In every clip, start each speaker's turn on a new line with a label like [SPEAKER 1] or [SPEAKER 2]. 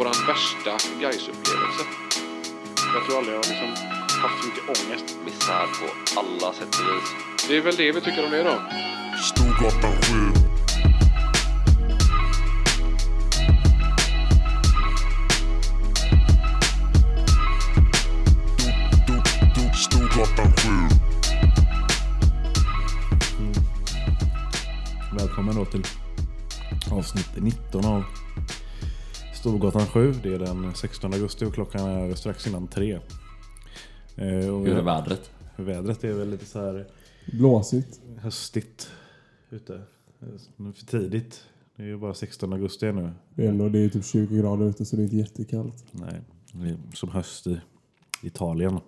[SPEAKER 1] våran värsta Gais-upplevelse?
[SPEAKER 2] Jag tror aldrig jag har liksom haft så mycket ångest.
[SPEAKER 3] Misär på alla sätt och vis.
[SPEAKER 1] Det är väl det vi tycker om det då.
[SPEAKER 4] Storgatan 7. Storgatan 7.
[SPEAKER 5] Välkommen då till avsnitt 19 av Storgatan 7. Det är den 16 augusti och klockan är strax innan tre. Eh, och
[SPEAKER 3] Hur är vädret?
[SPEAKER 5] vädret är väl lite så här
[SPEAKER 6] Blåsigt.
[SPEAKER 5] höstigt ute. Eh, För tidigt. Det är ju bara 16 augusti nu.
[SPEAKER 6] Det är, ändå, det är typ 20 grader ute så det är inte jättekallt.
[SPEAKER 5] Nej, det är som höst i Italien.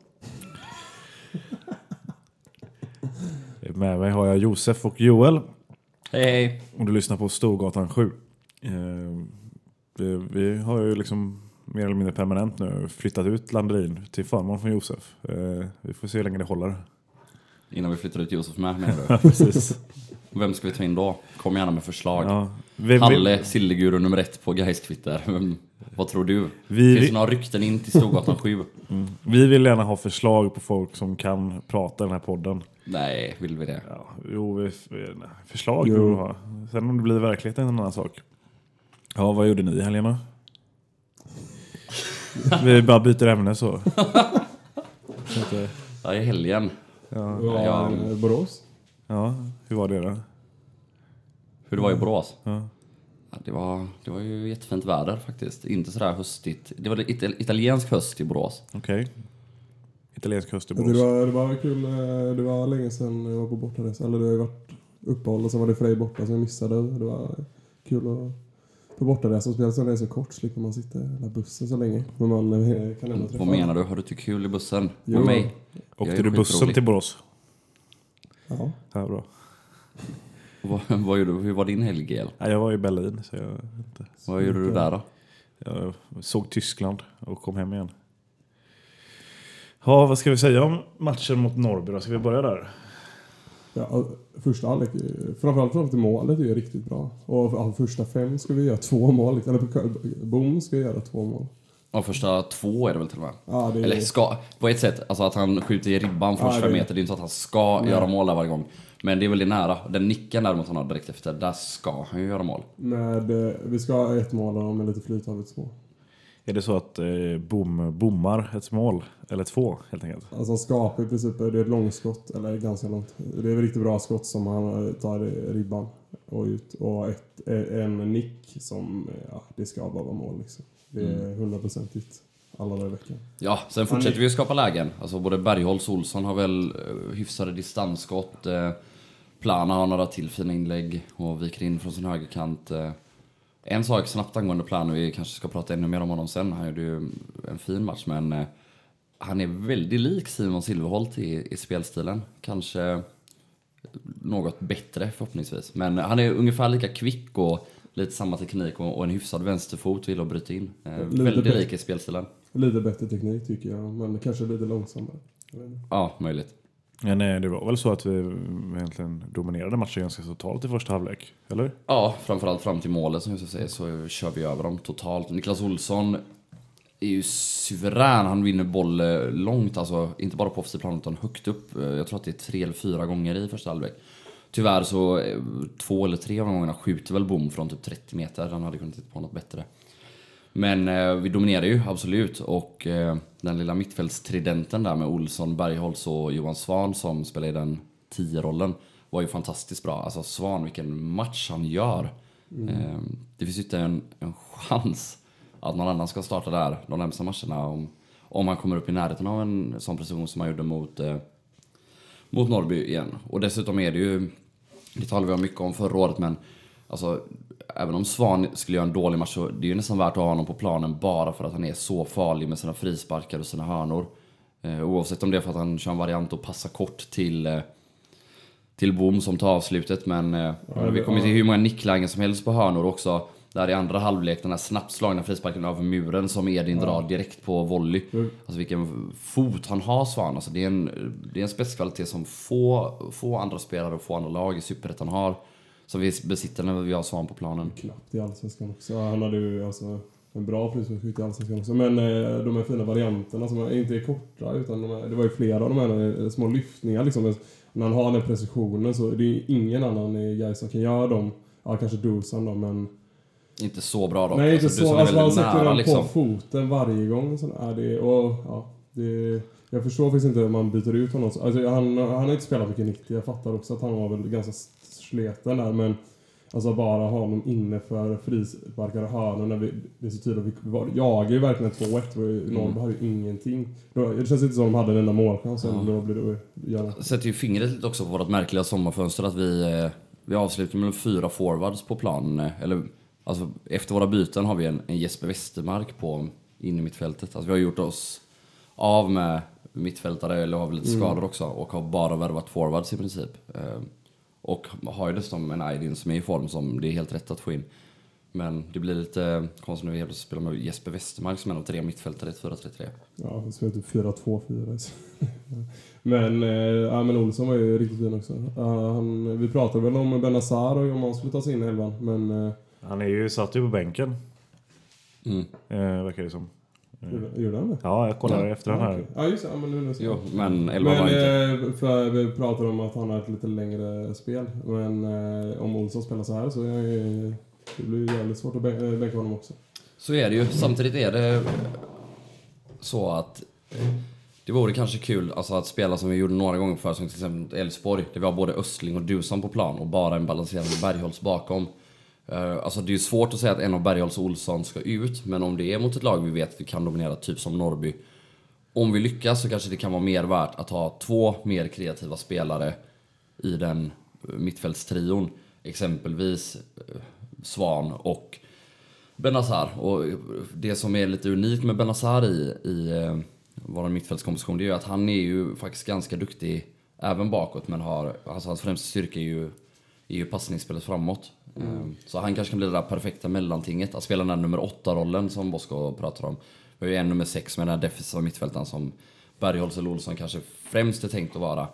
[SPEAKER 5] Med mig har jag Josef och Joel.
[SPEAKER 3] Hej hej!
[SPEAKER 5] Och du lyssnar på Storgatan 7. Eh, vi, vi har ju liksom mer eller mindre permanent nu flyttat ut Landerin till förmån från Josef. Eh, vi får se hur länge det håller.
[SPEAKER 3] Innan vi flyttar ut Josef med menar?
[SPEAKER 5] Precis.
[SPEAKER 3] Vem ska vi ta in då? Kom gärna med förslag.
[SPEAKER 5] Ja, vem,
[SPEAKER 3] Halle, Silleguru nummer ett på Gais-Twitter. Vem- Vad tror du?
[SPEAKER 5] Vi-
[SPEAKER 3] Finns det några rykten in till Storgatan 7?
[SPEAKER 5] vi vill gärna ha förslag på folk som kan prata i den här podden.
[SPEAKER 3] Nej, vill vi det?
[SPEAKER 5] Ja, jo, vi, vi- förslag
[SPEAKER 6] Jo.
[SPEAKER 5] vill vi ha. Sen om det blir verklighet är en annan sak. Ja, vad gjorde ni i helgen då? Vi bara byter ämne så. Eh,
[SPEAKER 3] Ja, i helgen.
[SPEAKER 5] ja,
[SPEAKER 3] Ja.
[SPEAKER 6] eh, Borås.
[SPEAKER 5] ja, hur var det då?
[SPEAKER 3] Hur det var i Borås?
[SPEAKER 5] Ja.
[SPEAKER 3] Ja, det, var, det var ju jättefint väder faktiskt. Inte sådär höstigt. Det var det ital- italiensk höst i Borås.
[SPEAKER 5] Okej. Italiensk kust i
[SPEAKER 6] Jag
[SPEAKER 5] Borås.
[SPEAKER 6] Det var, det var kul. eh, Det var länge sedan jag var på bortaresa. Eller det har ju varit uppehåll och sen var det Frej borta som jag missade. Det var kul att på bortaresa. Speciellt som det är så kort slipper man sitta i där bussen så länge. Men man eh, kan ändå träffa
[SPEAKER 3] Vad menar du? Har du tyckt kul i bussen?
[SPEAKER 6] Jo.
[SPEAKER 3] Med mig?
[SPEAKER 5] Åkte du bussen till Borås?
[SPEAKER 6] Ja.
[SPEAKER 5] Ja, bra.
[SPEAKER 3] Vad, vad gjorde du? Hur var din helg?
[SPEAKER 5] Ja, jag var i Berlin så jag, inte.
[SPEAKER 3] Vad gjorde du där då?
[SPEAKER 5] jag såg Tyskland och kom hem igen. Ja, vad ska vi säga om matchen mot Norrby då? Ska vi börja där?
[SPEAKER 6] Ja, första halvlek, framförallt fram till målet är ju riktigt bra. Och av första fem ska vi göra två mål. Eller Bom ska göra två mål.
[SPEAKER 3] Ja, första två är det väl till och med?
[SPEAKER 6] Ja, det är,
[SPEAKER 3] Eller ska, på ett sätt, alltså att han skjuter i ribban från
[SPEAKER 6] Ja,
[SPEAKER 3] 25
[SPEAKER 6] det-
[SPEAKER 3] meter, det är inte så att han ska göra mål där varje gång. Men det är väldigt nära. Den nicken däremot han har direkt efter, där ska han ju göra mål.
[SPEAKER 6] med, eh, vi ska ha ett mål och med lite flyt har vi två.
[SPEAKER 5] Är det så att eh, bom bommar ett mål? Eller två, helt enkelt?
[SPEAKER 6] Alltså skapar i princip, det är ett långskott, eller ganska långt. Det är ett riktigt bra skott som han eh, tar i ribban och ut. Och ett, en nick som, eh, ja, det ska bara vara mål liksom. Det är hundraprocentigt alla dagar i veckan.
[SPEAKER 3] Ja, sen fortsätter vi att skapa lägen. Alltså både Bergholtz och Olsson har väl eh, hyfsade distansskott. Eh, Plana har några till fina inlägg och viker in från sin högerkant. Eh, en sak snabbt angående Plana, vi kanske ska prata ännu mer om honom sen. Han gjorde ju en fin match, men eh, han är väldigt lik Simon Silverholt i, i spelstilen. Kanske något bättre förhoppningsvis. Men han är ungefär lika kvick och lite samma teknik och, och en hyfsad vänsterfot vill att bryta in. Eh, väldigt lik i spelstilen.
[SPEAKER 6] Lite bättre teknik tycker jag, men kanske lite långsammare.
[SPEAKER 3] Ja, möjligt.
[SPEAKER 5] Men nej, det var väl så att vi mm, egentligen dominerade matchen ganska totalt i första halvlek? Eller?
[SPEAKER 3] Ja, framförallt fram till målet som jag säger så kör vi över dem totalt. Niklas Olsson är ju suverän. Han vinner boll eh, långt, alltså inte bara på offensiv plan utan högt upp. Eh, jag tror att det är tre eller fyra gånger i första halvlek. Tyvärr så, eh, två eller tre av de gångerna skjuter väl Bom från typ 30 meter. Han hade kunnat hitta på något bättre. Men eh, vi dominerar ju, absolut. Och eh, den lilla mittfältstridenten där med Olsson, Bergholtz och Johan Svan som spelar i den 10-rollen var ju fantastiskt bra. Alltså Svan, vilken match han gör. Eh, det finns ju inte en, en chans att någon annan ska starta där de närmsta matcherna om, om han kommer upp i närheten av en sån prestation som han gjorde mot, eh, mot Norrby igen. Och dessutom är det ju, det talade vi om mycket om förra året, men alltså, även om Svan skulle göra en dålig match så det är ju nästan värt att ha honom på planen bara för att han är så farlig med sina frisparkar och sina hörnor. Eh, oavsett om det är för att han kör en variant och passar kort till eh, till Bom som tar avslutet men eh, vi kommer till hur många nicklägen som helst på hörnor också. Där i andra halvlek, den här snabbt slagna frisparken över muren som Edin drar direkt på volley. Alltså vilken fot han har Svan. Alltså det är en, det är en spetskvalitet som få, få andra spelare och få andra lag i Superettan har. Som vi besitter när vi har Svan på planen.
[SPEAKER 6] Knappt i Allsvenskan också. Han hade ju alltså en bra frisparksskytt i Allsvenskan också. Men eh, de här fina varianterna som inte är korta utan de är, det var ju flera av de här eh, små lyftningar liksom. När han har den precisionen så det är ingen annan i Gais som kan göra dem. Ja, kanske Dusan då, men...
[SPEAKER 3] Inte så bra dock.
[SPEAKER 6] Nej, inte
[SPEAKER 3] Alltså,
[SPEAKER 6] så. Alltså, han sätter den
[SPEAKER 3] liksom.
[SPEAKER 6] på foten varje gång. Så är det, och, ja, det, jag förstår faktiskt inte hur man byter ut honom. Alltså, han, han har inte spelat mycket 90. Jag fattar också att han var väl ganska sleten där, men Alltså bara ha honom inne för frisparkar och hörnor när vi, det är så tydligt. Vi var, jagar ju verkligen 2-1. Mm. Norrby hade ju ingenting. Det känns inte som de hade en enda målchans. sen Då blir det göra.
[SPEAKER 3] sätter ju fingret lite också på vårt märkliga sommarfönster att vi, eh, vi avslutar med fyra forwards på plan. eh, Eller, alltså, efter våra byten har vi en, en Jesper Westermark på in i mittfältet. Alltså, vi har gjort oss av med mittfältare, eller har väl lite skador också, och har bara värvat forwards i princip. Och har ju dessutom en Aydin som är i form som det är helt rätt att få in. Men det blir lite konstigt när vi helt spelar med Jesper Westermark som en av tre mittfältare i ett 4-3-3.
[SPEAKER 6] Ja, så är det 4-2-4. så. men, eh, ja, men Olsson var ju riktigt fin också. Ja, han, vi pratade väl om Benazzar och om han skulle ta sig in i elvan. Men eh,
[SPEAKER 5] Han är ju, satt ju på bänken,
[SPEAKER 3] Mm.
[SPEAKER 5] eh, verkar det som.
[SPEAKER 6] Gjorde- gjorde han det?
[SPEAKER 5] Ja, jag kollar
[SPEAKER 3] Ja.
[SPEAKER 5] efter den här.
[SPEAKER 6] Ja, just det. Ja, men nu, nu,
[SPEAKER 3] Jo, men elva
[SPEAKER 6] Men
[SPEAKER 3] var inte.
[SPEAKER 6] eh, för vi pratade om att han har ett lite längre spel. Men eh, om Olsson spelar så här så är det, det blir jävligt svårt att eh, bänka honom också.
[SPEAKER 3] Så är det ju. Samtidigt är det så att det vore kanske kul alltså, att spela som vi gjorde några gånger förr, som till exempel mot Elfsborg. Där vi har både Östling och Dusan på plan och bara en balanserande Bergholtz bakom. Eh, alltså det är ju svårt att säga att en av Bergholtz och Olsson ska ut, men om det är mot ett lag vi vet att vi kan dominera, typ som Norrby. Om vi lyckas så kanske det kan vara mer värt att ha två mer kreativa spelare i den eh, mittfältstrion. Exempelvis eh, Svan och Benazar. Och det som är lite unikt med Benazar i, i vår mittfältskomposition det är ju att han är ju faktiskt ganska duktig även bakåt men har, alltså hans främsta styrka är ju, är ju passningsspelet framåt. Eh, Så han kanske kan bli det där perfekta mellantinget, att spela den där nummer åtta rollen som Bosko pratar om. Vi har ju en nummer sex med den här defensiva mittfältaren som Bergholtz eller Olsson kanske främst är tänkt att vara.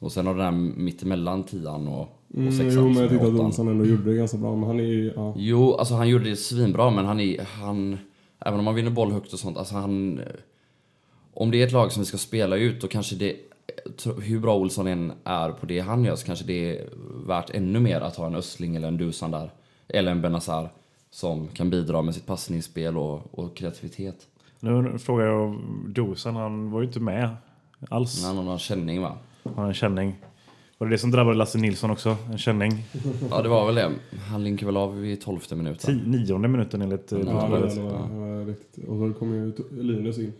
[SPEAKER 3] Och sen har den här mittemellan tian och, och
[SPEAKER 6] Mm,
[SPEAKER 3] sexan
[SPEAKER 6] jo, men jag tyckte att. Olsson ändå gjorde det ganska bra. Men han är ju... Ja.
[SPEAKER 3] Jo, alltså han gjorde det svinbra, men han är... Han, även om han vinner boll högt och sånt, alltså han... Om det är ett lag som vi ska spela ut, då kanske det... Hur bra Olsson än är på det han gör, så kanske det är värt ännu mer att ha en Östling eller en Dusan där. Eller en Benazzar som kan bidra med sitt passningsspel och, och kreativitet.
[SPEAKER 5] Nu frågar jag om Dosan, han var ju inte med alls.
[SPEAKER 3] Han har någon känning va?
[SPEAKER 5] Han har en känning. Var det det som drabbade Lasse Nilsson också? En känning?
[SPEAKER 3] Ja, det var väl det. Han linkar väl av vid tolfte minuten.
[SPEAKER 5] Ti- nionde minuten enligt eh,
[SPEAKER 6] Ja, det, det, var, det. Och så kom ju Linus in.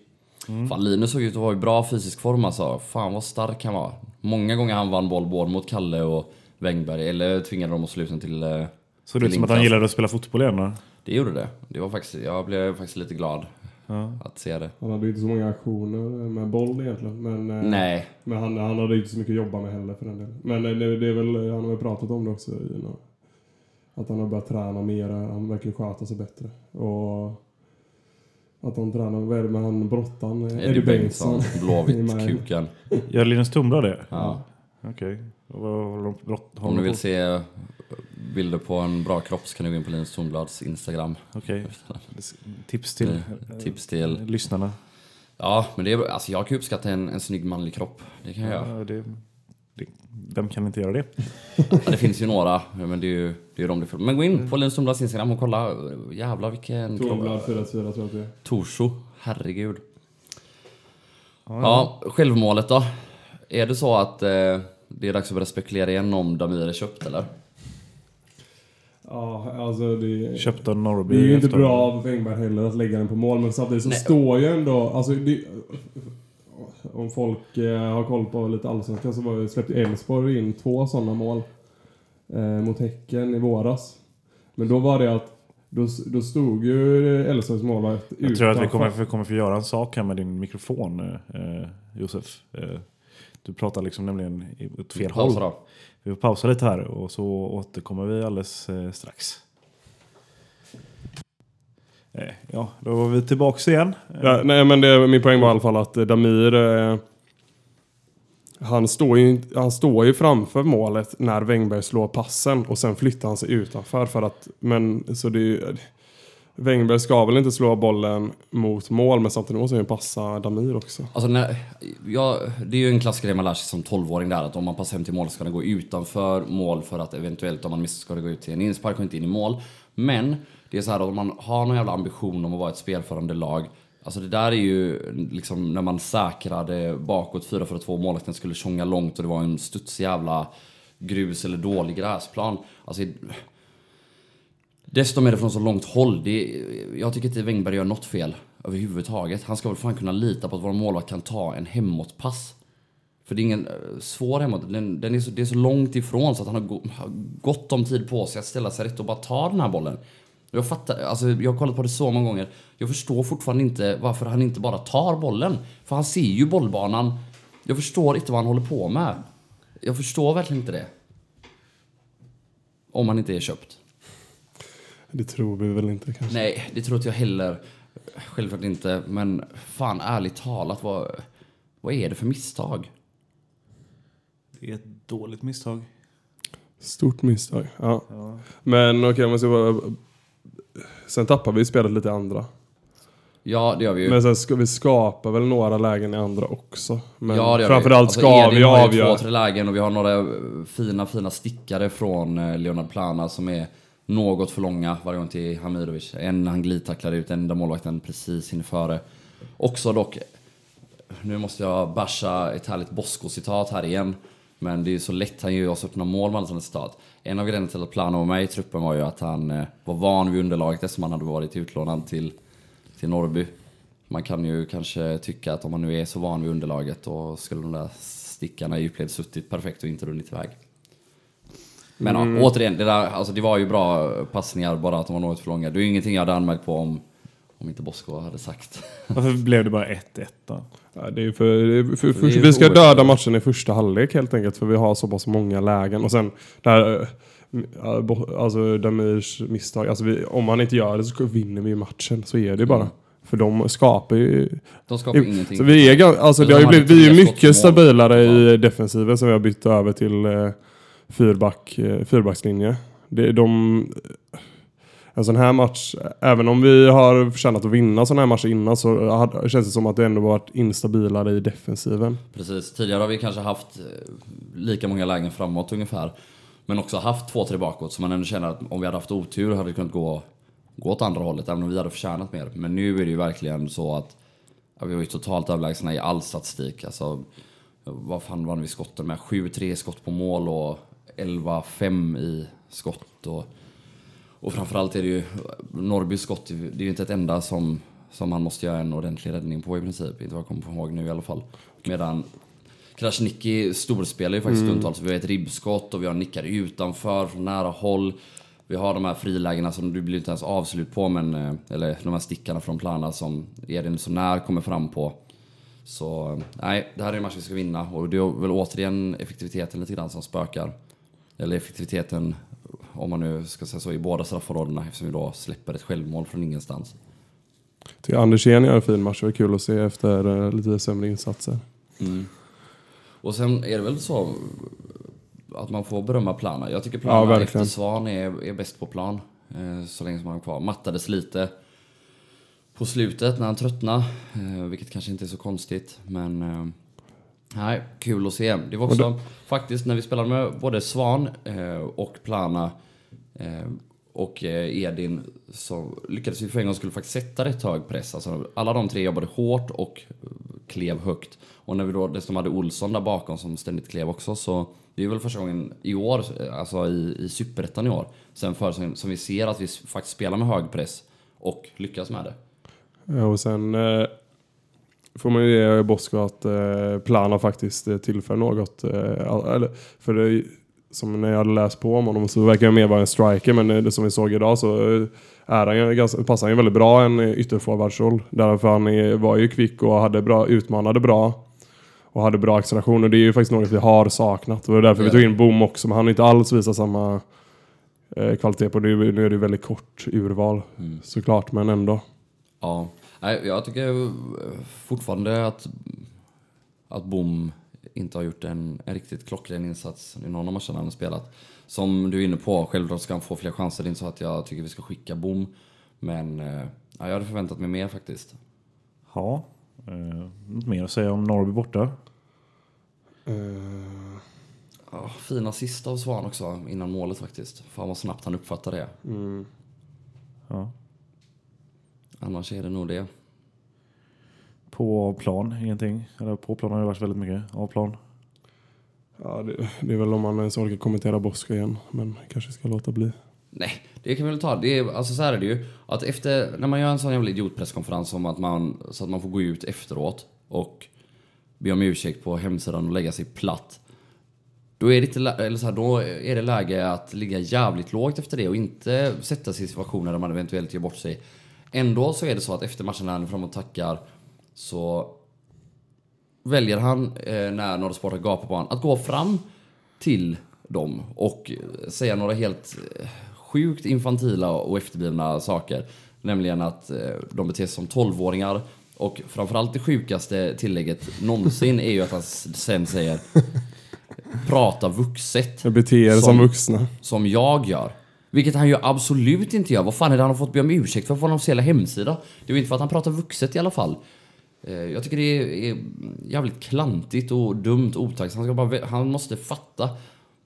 [SPEAKER 3] Fan, Linus såg ut att vara i bra fysisk form alltså. Fan vad stark han var. Många gånger han vann boll både mot Kalle och Wängberg, eller tvingade dem att slå ut den till... eh,
[SPEAKER 5] Såg det ut som att han gillade att spela fotboll igen då?
[SPEAKER 3] Det gjorde det. det var faktiskt, jag blev faktiskt lite glad
[SPEAKER 5] Ja.
[SPEAKER 3] att se det.
[SPEAKER 6] Han hade ju inte så många aktioner med boll egentligen. Men, eh,
[SPEAKER 3] Nej,
[SPEAKER 6] men han, han hade inte så mycket att jobba med heller för den delen. Men eh, det, det är väl, han har väl pratat om det också. Att han har börjat träna mer. Han verkar sköta sig bättre. Och att han tränar, vad är det med han brottan? eh,
[SPEAKER 3] Eddie Bengtsson,
[SPEAKER 6] I
[SPEAKER 3] Blåvitt,
[SPEAKER 6] Maj.
[SPEAKER 3] kuken.
[SPEAKER 5] Gör Linus Tumla det?
[SPEAKER 3] Ja.
[SPEAKER 5] Okej. De, brott,
[SPEAKER 3] Om du
[SPEAKER 5] de
[SPEAKER 3] vill se bilder på en bra kropp så kan du gå in på Linus Tornblads Instagram.
[SPEAKER 5] Okej. Tips till
[SPEAKER 3] Eh, Tips till...
[SPEAKER 5] lyssnarna.
[SPEAKER 3] Ja, men det är, alltså jag kan uppskatta en, en snygg manlig kropp. Det kan jag göra.
[SPEAKER 5] Ja, det, det, vem kan inte göra det?
[SPEAKER 3] Ja, det finns ju några, men det är ju det är de det. Men gå in på Linus Tornblads Instagram och kolla. Jävlar vilken kropp.
[SPEAKER 6] Tornblad 4-4 tror jag att det är.
[SPEAKER 3] Torso, herregud. Ja, självmålet då? Är det så att eh, det är dags att börja spekulera igen om Damir är köpt eller?
[SPEAKER 6] Ja, alltså det...
[SPEAKER 5] Köpt av Norrby.
[SPEAKER 6] Det är ju inte
[SPEAKER 5] efter-
[SPEAKER 6] bra av Wängberg heller att lägga den på mål, men samtidigt så
[SPEAKER 3] Nej.
[SPEAKER 6] står ju ändå... Alltså, det, om folk eh, har koll på lite allsvenskan så var, släppte Elfsborg in två sådana mål eh, mot Häcken i våras. Men då var det att då, då stod ju Elfsborgs målvakt
[SPEAKER 5] Jag tror att vi
[SPEAKER 6] utanför-
[SPEAKER 5] kommer, vi kommer få göra en sak här med din mikrofon, eh, Josef. Eh, du pratar liksom nämligen i- åt fel håll. Vi får pausa lite här och så återkommer vi alldeles eh, strax. Eh, ja, då var vi tillbaks igen. Eh,
[SPEAKER 6] Ja, nej, men det, min poäng var i alla fall att eh, Damir... Eh, han, står ju, inte- han står ju framför målet när Wängberg slår passen och sen flyttar han sig utanför för att... Men så det är ju... Wengberg ska väl inte slå bollen mot mål, men samtidigt måste han ju passa Damir också.
[SPEAKER 3] Alltså, när, ja, det är ju en klassisk grej man lär sig som 12-åring där, att om man passar hem till mål ska den gå utanför mål för att eventuellt om man missar ska det gå ut till en inspark och inte in i mål. Men det är så här om man har någon jävla ambition om att vara ett spelförande lag, alltså det där är ju liksom när man säkrade bakåt 4-4-2 målvakten skulle tjonga långt och det var en studsig jävla grus eller dålig gräsplan. Alltså, Dessutom är det från så långt håll. Det jag tycker inte Wängberg gör något fel överhuvudtaget. Han ska väl fan kunna lita på att vår målvakt kan ta en hemåtpass. För det är ingen eh, svår hemåt. Den, den är så, det är så långt ifrån så att han har, go, har gott om tid på sig att ställa sig rätt och bara ta den här bollen. Jag fattar, alltså jag har kollat på det så många gånger. Jag förstår fortfarande inte varför han inte bara tar bollen. För han ser ju bollbanan. Jag förstår inte vad han håller på med. Jag förstår verkligen inte det. Om han inte är köpt.
[SPEAKER 6] Det tror vi väl inte kanske.
[SPEAKER 3] Nej, det tror inte jag heller. Självklart inte. Men fan, ärligt talat, vad, vad är det för misstag?
[SPEAKER 5] Det är ett dåligt misstag.
[SPEAKER 6] Stort misstag. Ja. Men okej, om man ska bara... Sen tappar vi spelet lite i andra.
[SPEAKER 3] Ja, det gör vi ju.
[SPEAKER 6] Men sen ska vi skapa väl några lägen i andra också. Men
[SPEAKER 3] ja, det gör
[SPEAKER 6] framförallt
[SPEAKER 3] vi. Alltså,
[SPEAKER 6] ska
[SPEAKER 3] Edin
[SPEAKER 6] vi
[SPEAKER 3] har ju
[SPEAKER 6] avgöra.
[SPEAKER 3] två, tre lägen och vi har några eh, fina, fina stickare från eh, Leonard Plana som är något för långa varje gång till Hamidovic. En han glidtacklar ut, en där målvakten precis hinner före. Också dock, nu måste jag basha ett härligt Bosko-citat här igen. Men det är ju så lätt, han gör ju oss öppna mål med alla citat. En av grejerna till att Plana var med i truppen var ju att han eh, var van vid underlaget eftersom han hade varit utlånad till, till Norrby. Man kan ju kanske tycka att om man nu är så van vid underlaget då skulle de där stickarna i djupled suttit perfekt och inte runnit iväg. Men ja, återigen, det, där, alltså, det var ju bra passningar, bara att de var något för långa. Det är ju ingenting jag hade anmärkt på om, om inte Bosko hade sagt.
[SPEAKER 5] Varför blev det bara 1-1 då?
[SPEAKER 6] Ja, det är ju för, det är för, för,
[SPEAKER 3] Det är ju
[SPEAKER 6] vi ska döda matchen i första halvlek helt enkelt för vi har så pass många lägen. Och sen där, eh, alltså Damirs misstag, alltså vi, om han inte gör det så vinner vi ju matchen. Så är det ju bara. För de skapar ju...
[SPEAKER 3] De skapar ingenting.
[SPEAKER 6] Så vi är, alltså, det har ju blivit, vi är ju mycket stabilare i defensiven sen vi har bytt över till eh, fyrback, eh, fyrbackslinje. Det, de, en sån här match, även om vi har förtjänat att vinna såna här matcher innan så känns det som att det ändå varit instabilare i defensiven.
[SPEAKER 3] Precis, tidigare har vi kanske haft eh, lika många lägen framåt ungefär. Men också haft två, tre bakåt, så man ändå känner att om vi hade haft otur hade det kunnat gå, gå åt andra hållet, även om vi hade förtjänat mer. Men nu är det ju verkligen så att ja, vi var ju totalt överlägsna i all statistik. Alltså, vad fan vann vi skotten med? 7-3 skott på mål och 11-5 i skott. Och, och framförallt är det ju Norrbys skott, det är ju inte ett enda som, som man måste göra en ordentlig räddning på i princip. Inte vad jag kommer ihåg nu i alla fall. Medan Krasniqi storspelar ju faktiskt stundtals. Vi har ett ribbskott och vi har nickar utanför från nära håll. Vi har de här frilägena som du blir inte ens avslut på, men, eh, eller de här stickarna från Plana som Edin så när kommer fram på. Så nej, det här är en match vi ska vinna och det är väl återigen effektiviteten lite grann som spökar. Eller effektiviteten, om man nu ska säga så, i båda straffområdena eftersom vi då släpper ett självmål från ingenstans.
[SPEAKER 6] Tycker Andersén gör en fin match. Det var kul att se efter eh, lite sämre insatser.
[SPEAKER 3] Och sen är det väl så att man får berömma Plana. Jag tycker Plana
[SPEAKER 6] Ja,
[SPEAKER 3] efter Svan är, är bäst på plan. Eh, så länge som han är kvar. Mattades lite på slutet när han tröttnade. Eh, vilket kanske inte är så konstigt. Men nej, kul att se. Det var också faktiskt när vi spelade med både Svan eh, och Plana eh, och eh, Edin så lyckades vi för en gång skulle faktiskt sätta rätt hög press. Alltså, alla de tre jobbade hårt och klev högt. Och när vi då dessutom hade Olsson där bakom som ständigt klev också så det är väl första gången i år, alltså i, i superettan i år, sen för som, som vi ser att vi faktiskt spelar med hög press och lyckas med det.
[SPEAKER 6] Ja, och sen eh, får man ju ge Bosko att eh, Plana faktiskt eh, tillför något. Eh, eller, för det, som när jag hade läst på om honom så verkar han mer vara en striker men eh, det som vi såg idag så är han ju ganska, passar han ju väldigt bra en ytterforwardsroll. Därför han är, var ju kvick och hade bra, utmanade bra. Och hade bra acceleration och det är ju faktiskt något vi har saknat. Och det är därför vi tog in Boom också men han har inte alls visat samma eh, kvalitet på det. Nu är det ju väldigt kort urval såklart men ändå.
[SPEAKER 3] Ja, nej, jag tycker fortfarande att, att Bom inte har gjort en, en riktigt klockren insats i någon av matcherna han har spelat. Som du är inne på, självklart ska han få fler chanser. Det är inte så att jag tycker vi ska skicka Bom. Men eh, ja, jag hade förväntat mig mer faktiskt.
[SPEAKER 5] Ja. Eh, något mer att säga om Norrby borta?
[SPEAKER 6] Eh,
[SPEAKER 3] Ja, fina sista av Svan också innan målet faktiskt. Fan vad snabbt han uppfattar det.
[SPEAKER 6] mm.
[SPEAKER 5] Ja.
[SPEAKER 3] Annars är det nog det.
[SPEAKER 5] På plan, ingenting. Eller på plan har det varit väldigt mycket. Av plan.
[SPEAKER 6] Ja, det, det är väl om man ens orkar kommentera Boska igen. Men kanske ska låta bli.
[SPEAKER 3] Nej, det kan vi väl ta. Det är, alltså så här är det ju. Att efter, när man gör en sån jävla idiotpresskonferens om att man, så att man får gå ut efteråt och be om ursäkt på hemsidan och lägga sig platt. Då är det, inte, eller så här, då är det läge att ligga jävligt lågt efter det och inte sätta sig i situationer där man eventuellt gör bort sig. Ändå så är det så att efter matchen när han är fram och tackar så väljer han, eh, när Norra Sport har gapar på honom, att gå fram till dem och eh, säga några helt eh, sjukt infantila och efterblivna saker. Nämligen att eh, de beter sig som 12-åringar och framförallt det sjukaste tillägget någonsin är ju att han sen säger prata vuxet
[SPEAKER 6] Jag beter er som,
[SPEAKER 3] Som-
[SPEAKER 6] vuxna.
[SPEAKER 3] som jag gör. Vilket han ju absolut inte gör. Vad fan är det han har fått be om ursäkt för på någon hela hemsida? Det är ju inte för att han pratar vuxet i alla fall. Eh, jag tycker det är, jävligt klantigt och dumt otacksamt. Han, ska bara, han måste fatta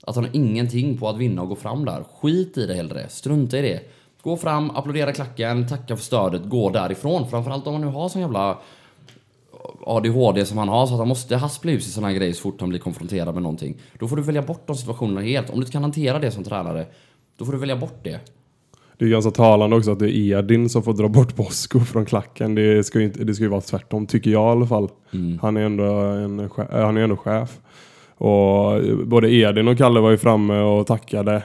[SPEAKER 3] att han har ingenting på att vinna och gå fram där. Skit i det hellre. Strunta i det. Gå fram, applådera klacken, tacka för stödet, gå därifrån. Framförallt om man nu har sån jävla ADHD som han har så att han måste haspla ut sig såna här grejer så fort han blir konfronterad med någonting. Då får du välja bort de situationerna helt. Om du inte kan hantera det som tränare, då får du välja bort det.
[SPEAKER 6] Det är ganska talande också att det är Edin som får dra bort Bosko från klacken. Det ska ju, inte, det ska ju vara tvärtom, tycker jag i alla fall. Han är ändå en äh, han är ändå chef. Och både Edin och Kalle var ju framme och tackade.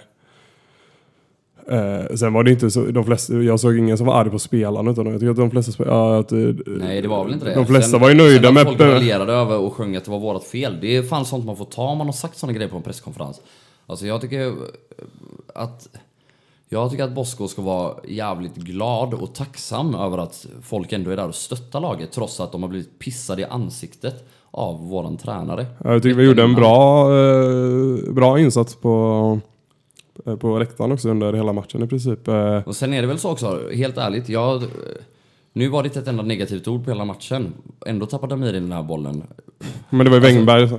[SPEAKER 6] Eh, sen var det inte så, de flesta, jag såg ingen som var arg på spelarna utan jag tycker att de flesta ja, att, eh,
[SPEAKER 3] Nej, det var väl inte det.
[SPEAKER 6] De flesta
[SPEAKER 3] Sen-
[SPEAKER 6] var ju nöjda
[SPEAKER 3] sen
[SPEAKER 6] med...
[SPEAKER 3] folk raljerade över och sjöng att det var vårt fel. Det är fan sånt man får ta om man har sagt såna grejer på en presskonferens. Alltså jag tycker att... Jag tycker att Bosko ska vara jävligt glad och tacksam över att folk ändå är där och stöttar laget trots att de har blivit pissade i ansiktet av våran tränare.
[SPEAKER 6] Jag tycker vi gjorde en bra, eh, bra insats på, eh, på läktaren också under hela matchen i princip. Eh,
[SPEAKER 3] Och sen är det väl så också, helt ärligt, jag... Nu var det inte ett enda negativt ord på hela matchen. Ändå tappade Amiri den här bollen.
[SPEAKER 6] Men det var ju Wängberg.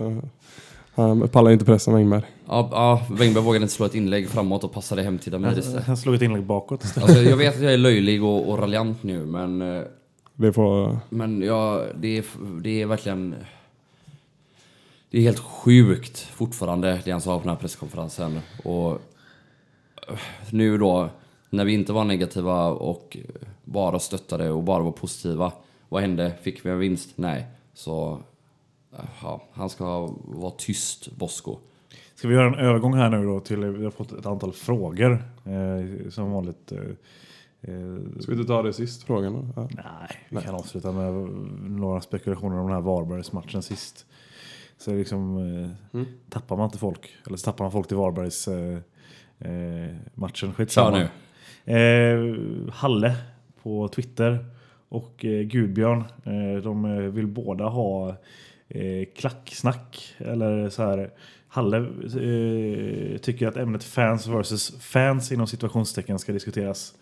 [SPEAKER 6] Han pallar inte pressen Wängberg.
[SPEAKER 3] Ja, ja Wängberg vågade inte slå ett inlägg framåt och passade hem till Damir istället.
[SPEAKER 5] Han slog ett inlägg bakåt istället.
[SPEAKER 3] Alltså, jag vet att jag är löjlig och, och raljant nu, men... eh,
[SPEAKER 6] Det får...
[SPEAKER 3] Men ja, det är, det är verkligen... Det är helt sjukt fortfarande det han sa på den här presskonferensen. Och eh, nu då, när vi inte var negativa och bara stöttade och bara var positiva. Vad hände? Fick vi en vinst? Nej. Så, ja, han ska vara tyst, Bosko.
[SPEAKER 5] Ska vi göra en övergång här nu då till, vi har fått ett antal frågor. Eh, som vanligt. Eh, eh,
[SPEAKER 6] Ska vi inte ta det sist, frågan? Ja.
[SPEAKER 5] Nej, vi kan avsluta med några spekulationer om den här Varbergs-matchen sist. Så liksom, eh, tappar man inte folk, eller så tappar man folk till Varbergs eh, eh, matchen. Skitsamma.
[SPEAKER 3] Kör nu.
[SPEAKER 5] Eh, Halle på Twitter och eh, Gudbjörn, eh, de vill båda ha eh, klacksnack. Eller så här. Halle eh, tycker att ämnet fans versus fans inom situationstecken ska diskuteras.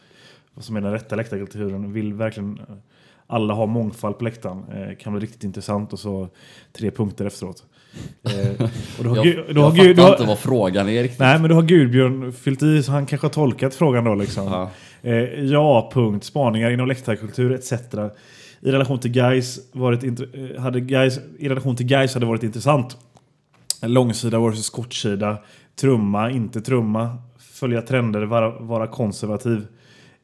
[SPEAKER 5] Vad som är den rätta läktarkulturen. Vill verkligen alla ha mångfald på läktaren. Eh, kan bli riktigt intressant och så tre punkter efteråt. Eh, och då har,
[SPEAKER 3] Jag,
[SPEAKER 5] Gu-
[SPEAKER 3] jag
[SPEAKER 5] då har,
[SPEAKER 3] fattar
[SPEAKER 5] då har,
[SPEAKER 3] inte vad frågan är riktigt.
[SPEAKER 5] Nej, men då har Gudbjörn fyllt i så han kanske har tolkat frågan då liksom.
[SPEAKER 3] Ja.
[SPEAKER 5] Eh, ja, punkt. Spaningar inom läktarkultur etc. I relation till guys varit eh, hade guys I relation till guys hade varit intressant. Långsida versus kortsida. Trumma, inte trumma. Följa trender, vara, vara konservativ.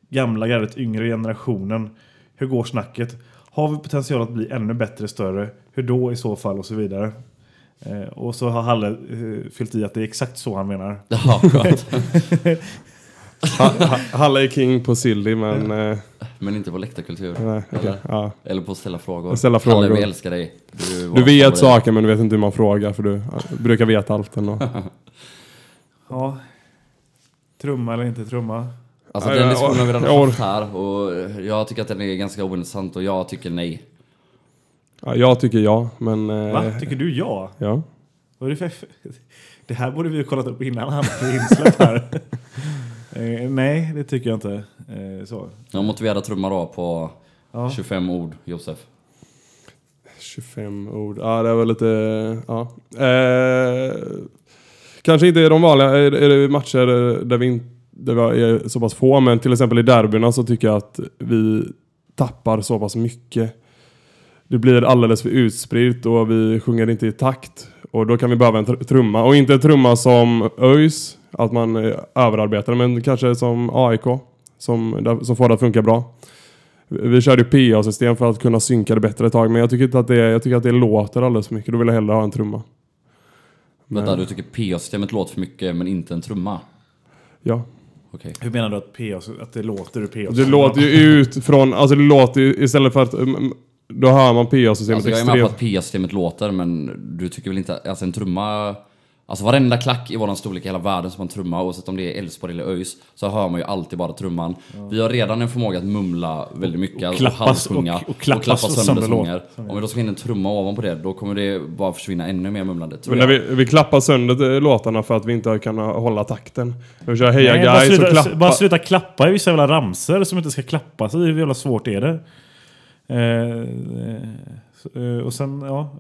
[SPEAKER 5] Gamla gardet, yngre generationen. Hur går snacket? Har vi potential att bli ännu bättre, större? Hur då i så fall? Och så vidare. Eh, och så har Halle eh, fyllt i att det är exakt så han menar.
[SPEAKER 3] Ja, skönt.
[SPEAKER 6] Ha, ha, Halle är king på Silly men... Eh,
[SPEAKER 3] Men inte på läktarkultur.
[SPEAKER 6] nej, okej.
[SPEAKER 3] Eller?
[SPEAKER 6] ja.
[SPEAKER 3] Eller på att ställa frågor.
[SPEAKER 6] Ställa frågor.
[SPEAKER 3] vi älskar dig. Du,
[SPEAKER 6] Du vet saker men du vet inte hur man frågar för du brukar veta allt ändå.
[SPEAKER 5] Ja. Trumma eller inte trumma?
[SPEAKER 3] Alltså den diskussionen har vi redan haft här och jag tycker att den är ganska ointressant och jag tycker nej.
[SPEAKER 6] Ja, jag tycker ja, men... Eh,
[SPEAKER 5] Va? Tycker du ja?
[SPEAKER 6] Ja.
[SPEAKER 5] Vad är det för... Det här borde vi ha kollat upp innan han blev insläppt här. Eh, nej, det tycker jag inte. Eh, så.
[SPEAKER 3] Jag motiverar trumma då på
[SPEAKER 5] Ja.
[SPEAKER 3] 25 ord, Josef.
[SPEAKER 6] 25 ord. Ja, det var lite... Ja. Eh, kanske inte i de vanliga är, är det matcher där vi, inte, där vi är så pass få, men till exempel i derbyna så tycker jag att vi tappar så pass mycket. Det blir alldeles för utspritt och vi sjunger inte i takt. Och då kan vi behöva en tr- trumma. Och inte en trumma som ÖIS, att man eh, överarbetar, men kanske som AIK, som, som får det att funka bra. Vi körde ju PA-system för att kunna synka det bättre ett tag, men jag tycker, inte att det, jag tycker att det låter alldeles för mycket. Då vill jag hellre ha en trumma.
[SPEAKER 3] Vänta, du tycker PA-systemet låter för mycket men inte en trumma?
[SPEAKER 6] Ja.
[SPEAKER 3] Okej.
[SPEAKER 5] Hur menar du att, PA, att det låter ur PA?
[SPEAKER 6] Det låter ju ut från, alltså det låter ju istället för att, då hör man PA-systemet
[SPEAKER 3] Alltså jag är med på att PA-systemet låter men du tycker väl inte, alltså en trumma Alltså varenda klack i våran storlek i hela världen som har en trumma, oavsett om det är Elfsborg eller ÖIS, så hör man ju alltid bara trumman. Vi har redan en förmåga att mumla väldigt mycket, alltså
[SPEAKER 5] klappas-
[SPEAKER 3] halvsjunga
[SPEAKER 5] och- och klappas sönder
[SPEAKER 3] sånger.
[SPEAKER 5] låt.
[SPEAKER 3] Om vi då ska in en trumma ovanpå det, då kommer det bara försvinna ännu mer mumlande. Tror
[SPEAKER 6] Men när
[SPEAKER 3] jag.
[SPEAKER 6] vi, vi klappar sönder låtarna för att vi inte kan hålla takten. Vi kör Heja
[SPEAKER 5] Nej, bara,
[SPEAKER 6] Guys och
[SPEAKER 5] sluta,
[SPEAKER 6] klappa.
[SPEAKER 5] bara sluta klappa i vissa jävla ramsor som inte ska klappa. Så hur jävla svårt är det? Eh, eh, och sen, ja,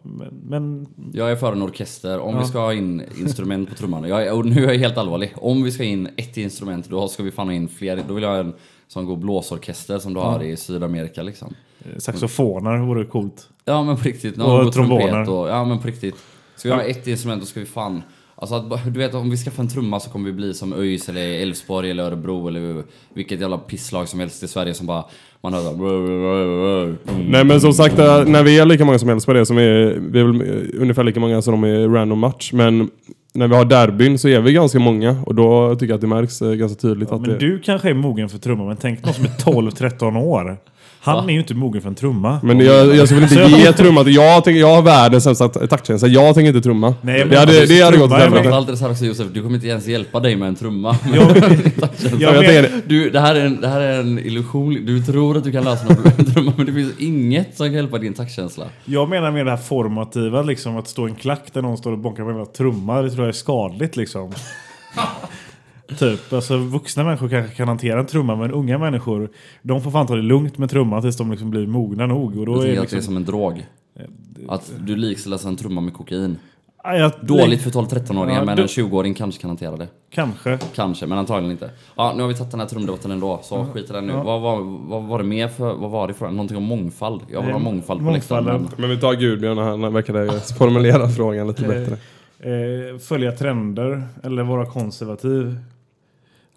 [SPEAKER 5] men...
[SPEAKER 3] Jag är för en orkester, om
[SPEAKER 5] Ja.
[SPEAKER 3] vi ska ha in instrument på trumman. Jag är, och nu är jag helt allvarlig. Om vi ska in ett instrument, då ska vi fan ha in fler. Då vill jag ha en sån god blåsorkester som du har i Sydamerika liksom.
[SPEAKER 5] eh, saxofoner vore coolt.
[SPEAKER 3] Ja men på riktigt.
[SPEAKER 5] Och
[SPEAKER 3] god
[SPEAKER 5] tromboner.
[SPEAKER 3] Och, ja men på riktigt. Ska vi ha ett instrument då ska vi fan... Alltså att, du vet om vi skaffar en trumma så kommer vi bli som ÖIS eller Elfsborg eller Örebro eller vilket jävla pisslag som helst i Sverige som bara... Man hör såhär...
[SPEAKER 6] Nej men som sagt, eh, när vi är lika många som helst på det, som är, vi är väl eh, ungefär lika många som de är i random match. Men när vi har derbyn så är vi ganska många och då tycker jag att det märks eh, ganska tydligt att
[SPEAKER 5] Men
[SPEAKER 6] det...
[SPEAKER 5] du kanske är mogen för trumma, men tänk någon som är 12-13 år. Han
[SPEAKER 3] Va?
[SPEAKER 5] är ju inte mogen för en trumma.
[SPEAKER 6] Men jag, jag skulle inte ge trumma till... Jag, tänker, jag har världens sämsta taktkänsla. Jag tänker inte trumma.
[SPEAKER 5] Nej, men
[SPEAKER 6] det hade, det hade gått
[SPEAKER 5] trumma
[SPEAKER 6] åt
[SPEAKER 5] är
[SPEAKER 6] helvete.
[SPEAKER 3] Här också Josef, du kommer inte ens hjälpa dig med en trumma.
[SPEAKER 5] Jag,
[SPEAKER 6] Jag
[SPEAKER 5] jag, men,
[SPEAKER 6] tänker,
[SPEAKER 3] Du, det här, är en, det här är en illusion. Du tror att du kan lösa något med en trumma men det finns inget som kan hjälpa din taktkänsla.
[SPEAKER 5] jag menar med det här formativa, liksom att stå i en klack där någon står och bonkar med en trumma. Det tror jag är skadligt liksom. Typ, alltså vuxna människor kanske kan hantera en trumma, men unga människor, de får fan ta det lugnt med trumman tills de liksom blir mogna nog. Och då
[SPEAKER 3] Jag
[SPEAKER 5] är det
[SPEAKER 3] att det är
[SPEAKER 5] liksom,
[SPEAKER 3] som en drog. Att du likställer en trumma med kokain.
[SPEAKER 5] Aj, jag,
[SPEAKER 3] Dåligt för 12-13-åringar
[SPEAKER 5] Ja,
[SPEAKER 3] men
[SPEAKER 5] du-
[SPEAKER 3] en 20-åring kanske kan hantera det.
[SPEAKER 5] Kanske.
[SPEAKER 3] Kanske, men antagligen inte. Ja, nu har vi tagit den här trumdebatten ändå, så skit i den nu.
[SPEAKER 5] Ja.
[SPEAKER 3] Vad, var, vad var det mer för, vad var det för Någonting om mångfald? Jag vill ha
[SPEAKER 5] Eh,
[SPEAKER 3] mångfald på läktaren. men-
[SPEAKER 6] men vi tar Gudbjörn, han verkade formulera frågan lite
[SPEAKER 5] Eh,
[SPEAKER 6] bättre.
[SPEAKER 5] Eh, följa trender eller vara konservativ.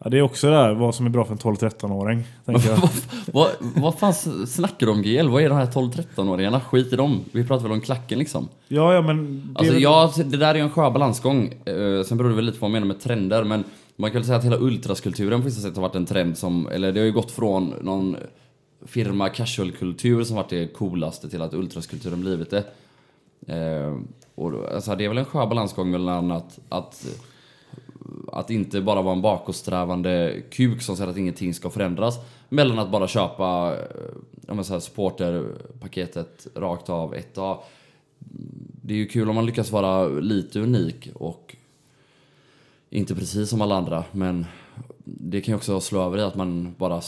[SPEAKER 5] Ja, det är också det där vad som är bra för en 12-13-åring. tänker jag.
[SPEAKER 3] vad, vad fan snackar du om GL? Vad är de här 12-13-åringarna? Skit i dem. Vi pratar väl om klacken liksom.
[SPEAKER 5] Ja, ja, men... det-
[SPEAKER 3] Alltså ja, det där är ju en skör balansgång. Eh, sen beror det väl lite på vad man menar med trender, men man kan väl säga att hela ultraskulturen på vissa sätt har varit en trend som, eller det har ju gått från någon firma casual-kultur som varit det coolaste till att ultraskulturen blivit det. Eh, och alltså det är väl en skör balansgång mellan att, att, att inte bara vara en bakåtsträvande kuk som säger att ingenting ska förändras, mellan att bara köpa eh, ja, men så här, supporterpaketet rakt av 1A. det är ju kul om man lyckas vara lite unik och inte precis som alla andra, men det kan ju också slå över i att man bara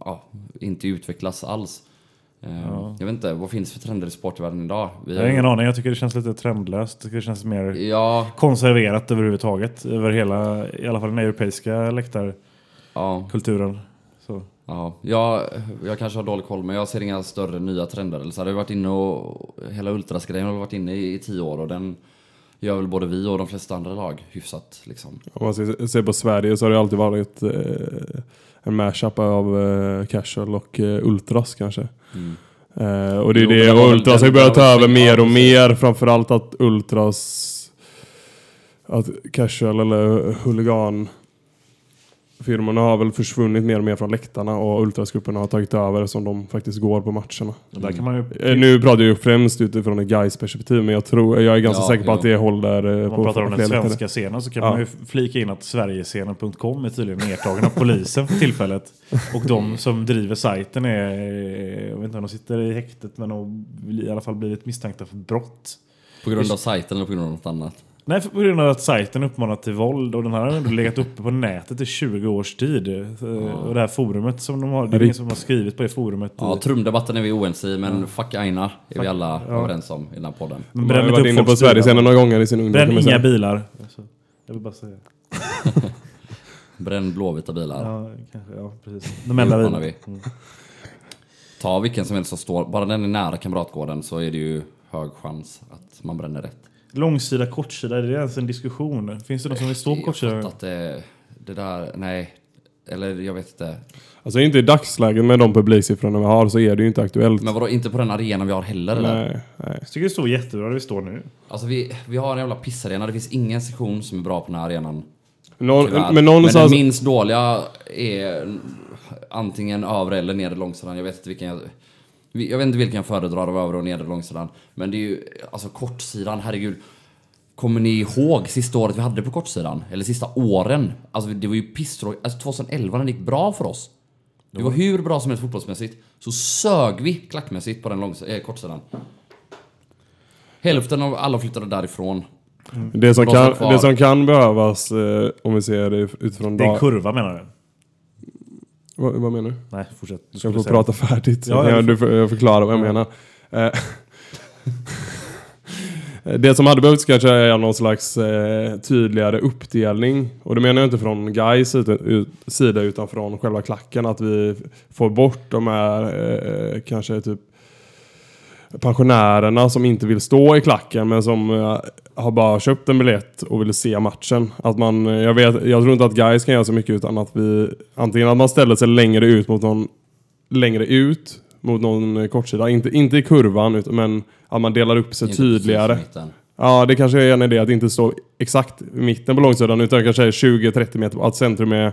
[SPEAKER 3] ja, inte utvecklas alls. Eh, Jag vet inte, vad finns för trender i sportvärlden idag? Vi
[SPEAKER 5] Jag har ingen aning, jag tycker det känns lite trendlöst. Det känns mer
[SPEAKER 3] Ja,
[SPEAKER 5] konserverat överhuvudtaget. Över hela, i alla fall den europeiska läktarkulturen.
[SPEAKER 3] ja,
[SPEAKER 5] Så.
[SPEAKER 3] ja. Jag, jag kanske har dålig koll, men jag ser inga större nya trender. Eller så har varit inne och, hela ultrasgrejen har varit inne i, i tio år och den gör väl både vi och de flesta andra lag hyfsat liksom.
[SPEAKER 6] Om man ser, ser på Sverige så har det alltid varit eh, en mashup av eh, casual och eh, ultras kanske.
[SPEAKER 3] Mm.
[SPEAKER 6] Eh, och det är
[SPEAKER 3] Jo,
[SPEAKER 6] det, och ultras har börjat ta över mer och mer. Framförallt att ultras, att casual eller huligan firmorna har väl försvunnit mer och mer från läktarna och ultrasgrupperna har tagit över som de faktiskt går på matcherna.
[SPEAKER 5] Och där kan man ju...
[SPEAKER 6] Eh, Nu pratar jag ju främst utifrån ett guys perspektiv men jag tror, jag är ganska
[SPEAKER 3] Ja,
[SPEAKER 6] säker på
[SPEAKER 3] jo.
[SPEAKER 6] att det håller eh,
[SPEAKER 5] Om
[SPEAKER 6] på
[SPEAKER 5] man pratar om den svenska scenen så kan
[SPEAKER 6] Ja.
[SPEAKER 5] man ju flika in att Sverigescenen.com är tydligen nedtagen av polisen för tillfället. Och de som driver sajten är, jag vet inte om de sitter i häktet men de har i alla fall blivit misstänkta för brott.
[SPEAKER 3] På grund av sajten eller på grund av något annat?
[SPEAKER 5] Nej, för på grund av att sajten uppmanar till våld och den här har ändå legat uppe på nätet i 20 års tid. Eh, Och det här forumet som de har, det är ingen som har skrivit på det forumet.
[SPEAKER 3] Ja, trumdebatten är vi oense i, men fuck Aina är vi alla
[SPEAKER 5] ja.
[SPEAKER 3] överens om i den här podden.
[SPEAKER 5] men
[SPEAKER 6] Man har varit
[SPEAKER 5] upp
[SPEAKER 6] inne på Sverigescenen några gånger i sin ungdom.
[SPEAKER 5] Bränn inga bilar. Alltså, jag vill bara säga.
[SPEAKER 3] Bränn blåvita bilar.
[SPEAKER 5] Ja, kanske, ja precis. De enda
[SPEAKER 3] vi. Ta vilken som helst som står, bara den är nära Kamratgården så är det ju hög chans att man bränner rätt.
[SPEAKER 5] Långsida, kortsida, är det ens en diskussion? Finns det någon som vill stå på
[SPEAKER 3] Jag
[SPEAKER 5] kortsida?
[SPEAKER 3] fattar att det, det där, nej. Eller jag vet inte.
[SPEAKER 6] Alltså inte i dagsläget med de publiksiffrorna vi har så är det ju inte aktuellt.
[SPEAKER 3] Men vadå, inte på den arenan vi har heller eller?
[SPEAKER 6] Nej, nej.
[SPEAKER 5] Jag tycker det står jättebra där vi står nu.
[SPEAKER 3] Alltså vi, vi har en jävla pissarena, det finns ingen sektion som är bra på den här arenan.
[SPEAKER 6] Någon, men
[SPEAKER 3] Men
[SPEAKER 6] någonstans...
[SPEAKER 3] den minst dåliga är antingen övre eller nedre långsidan. Jag vet inte vilken jag... Jag vet inte vilken jag föredrar av övre och nedre långsidan. Men det är ju, alltså kortsidan, herregud. Kommer ni ihåg sista året vi hade på kortsidan? Eller sista åren? Alltså det var ju pisstråkigt. Alltså 2011 när det gick bra för oss. Det var hur bra som helst fotbollsmässigt. Så sög vi klackmässigt på den långs- äh, kortsidan. Hälften av alla flyttade därifrån.
[SPEAKER 6] Det som, kan, det som kan behövas, eh, om vi ser det utifrån...
[SPEAKER 5] Det är en kurva menar du?
[SPEAKER 6] Vad, vad menar du?
[SPEAKER 5] Nej, fortsätt. Du
[SPEAKER 6] Jag får
[SPEAKER 5] säga
[SPEAKER 6] prata färdigt
[SPEAKER 5] Ja, jag
[SPEAKER 6] jag, du jag förklara vad jag menar. Eh, Det som hade behövts kanske är någon slags eh, tydligare uppdelning. Och det menar jag inte från Gais sida utan från själva klacken. Att vi får bort de här eh, kanske typ pensionärerna som inte vill stå i klacken men som eh, har bara köpt en biljett och vill se matchen. Att man, eh, jag, vet, jag tror inte att guys kan göra så mycket utan att vi antingen att man ställer sig längre ut mot någon längre ut mot någon eh, kortsida. Inte, inte i kurvan utan, men att man delar upp sig
[SPEAKER 3] Inte
[SPEAKER 6] tydligare. Ja, det kanske är en idé att inte stå exakt i mitten på långsidan utan kanske är 20-30 meter, att centrum är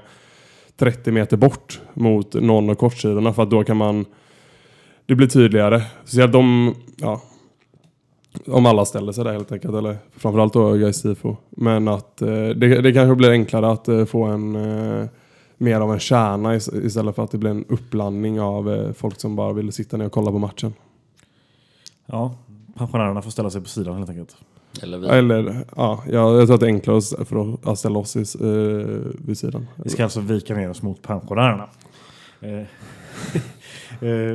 [SPEAKER 6] 30 meter bort mot någon av kortsidorna för att då kan man det blir tydligare. Speciellt om, ja, om alla ställer sig där helt enkelt. Eller framförallt då Gais tifo. Men att eh, det, det kanske blir enklare att eh, få en eh, mer av en kärna is- istället för att det blir en uppblandning av eh, folk som bara vill sitta ner och kolla på matchen.
[SPEAKER 5] Ja, pensionärerna får ställa sig på sidan helt enkelt.
[SPEAKER 3] Eller vi.
[SPEAKER 6] Eller, ja, jag, tror att det är enklare att- för att- ställa oss i, eh, vid sidan.
[SPEAKER 5] Vi ska alltså vika ner oss mot pensionärerna. Eh,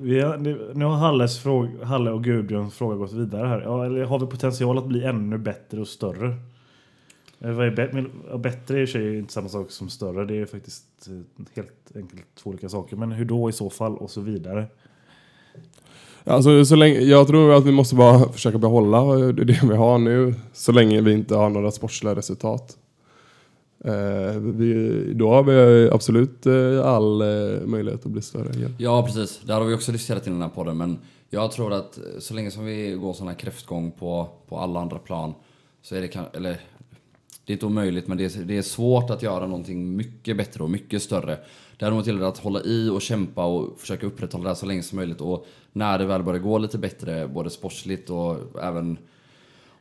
[SPEAKER 5] vi, har, nu- har Halles fråga, Halle och Gudruns fråga gått vidare här. Ja, eller har vi potential att bli ännu bättre och större? Eh, vad är bättre är i sig inte samma sak som större. Det är faktiskt eh, helt enkelt två olika saker. Men hur då i så fall och så vidare.
[SPEAKER 6] Alltså, så länge, jag tror att vi måste bara försöka behålla eh, det vi har nu. Så länge vi inte har några sportsliga resultat. Eh, vi, då har vi absolut eh, all eh, möjlighet att bli större igen.
[SPEAKER 3] Ja, precis. Det har vi också diskuterat i den här podden. Men jag tror att eh, så länge som vi går sån här kräftgång på, på alla andra plan så är det kanske, eller det är inte omöjligt, men det är, det är svårt att göra någonting mycket bättre och mycket större. Däremot gäller det att hålla i och kämpa och försöka upprätthålla det här så länge som möjligt. Och när det väl börjar gå lite bättre, både sportsligt och även